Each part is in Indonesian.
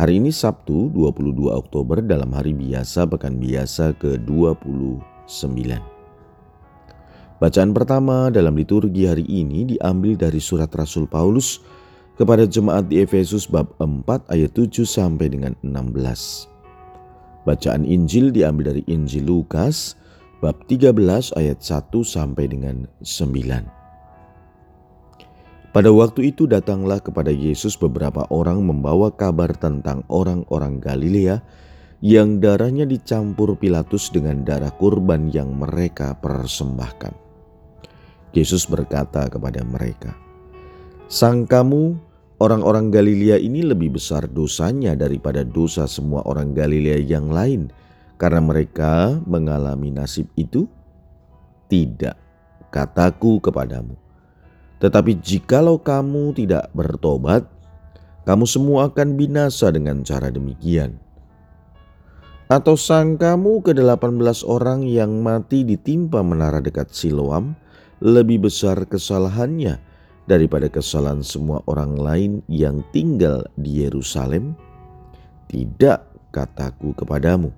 Hari ini Sabtu 22 Oktober dalam hari biasa pekan biasa ke-29. Bacaan pertama dalam liturgi hari ini diambil dari surat Rasul Paulus kepada jemaat di Efesus bab 4 ayat 7 sampai dengan 16. Bacaan Injil diambil dari Injil Lukas bab 13 ayat 1 sampai dengan 9. Pada waktu itu datanglah kepada Yesus beberapa orang membawa kabar tentang orang-orang Galilea yang darahnya dicampur Pilatus dengan darah kurban yang mereka persembahkan. Yesus berkata kepada mereka, "Sang kamu orang-orang Galilea ini lebih besar dosanya daripada dosa semua orang Galilea yang lain karena mereka mengalami nasib itu? Tidak, kataku kepadamu." Tetapi jikalau kamu tidak bertobat, kamu semua akan binasa dengan cara demikian. Atau sangkamu ke delapan belas orang yang mati ditimpa menara dekat Siloam lebih besar kesalahannya daripada kesalahan semua orang lain yang tinggal di Yerusalem? Tidak, kataku kepadamu.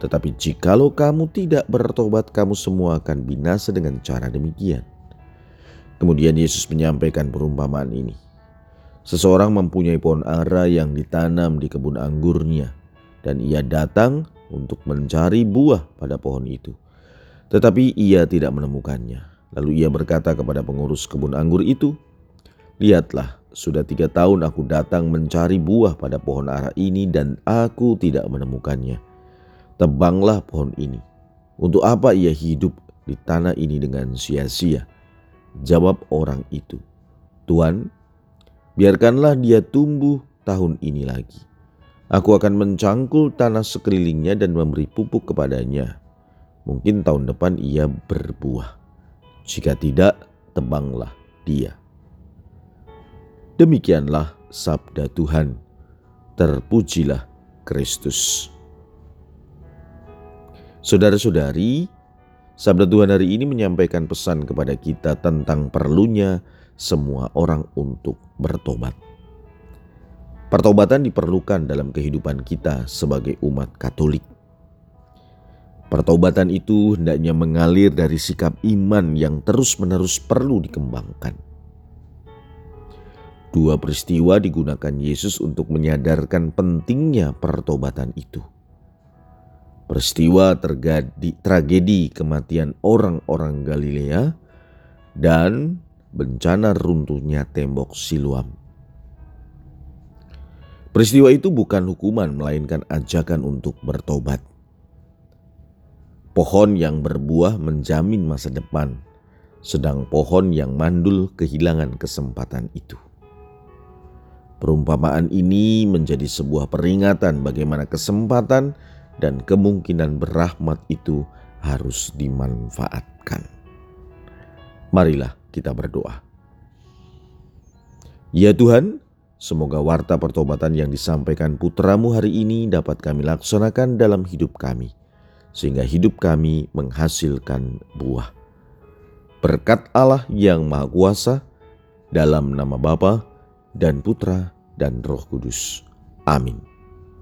Tetapi jikalau kamu tidak bertobat, kamu semua akan binasa dengan cara demikian. Kemudian Yesus menyampaikan perumpamaan ini. Seseorang mempunyai pohon ara yang ditanam di kebun anggurnya, dan ia datang untuk mencari buah pada pohon itu. Tetapi ia tidak menemukannya. Lalu ia berkata kepada pengurus kebun anggur itu, Lihatlah, sudah tiga tahun aku datang mencari buah pada pohon ara ini dan aku tidak menemukannya. Tebanglah pohon ini. Untuk apa ia hidup di tanah ini dengan sia-sia? Jawab orang itu, Tuhan, biarkanlah dia tumbuh tahun ini lagi. Aku akan mencangkul tanah sekelilingnya dan memberi pupuk kepadanya. Mungkin tahun depan ia berbuah. Jika tidak, tebanglah dia. Demikianlah sabda Tuhan. Terpujilah Kristus. Saudara-saudari, Sabda Tuhan hari ini menyampaikan pesan kepada kita tentang perlunya semua orang untuk bertobat. Pertobatan diperlukan dalam kehidupan kita sebagai umat Katolik. Pertobatan itu hendaknya mengalir dari sikap iman yang terus-menerus perlu dikembangkan. Dua peristiwa digunakan Yesus untuk menyadarkan pentingnya pertobatan itu. Peristiwa terjadi tragedi kematian orang-orang Galilea dan bencana runtuhnya tembok Siluam. Peristiwa itu bukan hukuman melainkan ajakan untuk bertobat. Pohon yang berbuah menjamin masa depan, sedang pohon yang mandul kehilangan kesempatan itu. Perumpamaan ini menjadi sebuah peringatan bagaimana kesempatan dan kemungkinan berahmat itu harus dimanfaatkan. Marilah kita berdoa. Ya Tuhan, semoga warta pertobatan yang disampaikan putramu hari ini dapat kami laksanakan dalam hidup kami, sehingga hidup kami menghasilkan buah. Berkat Allah yang Maha Kuasa, dalam nama Bapa dan Putra dan Roh Kudus. Amin.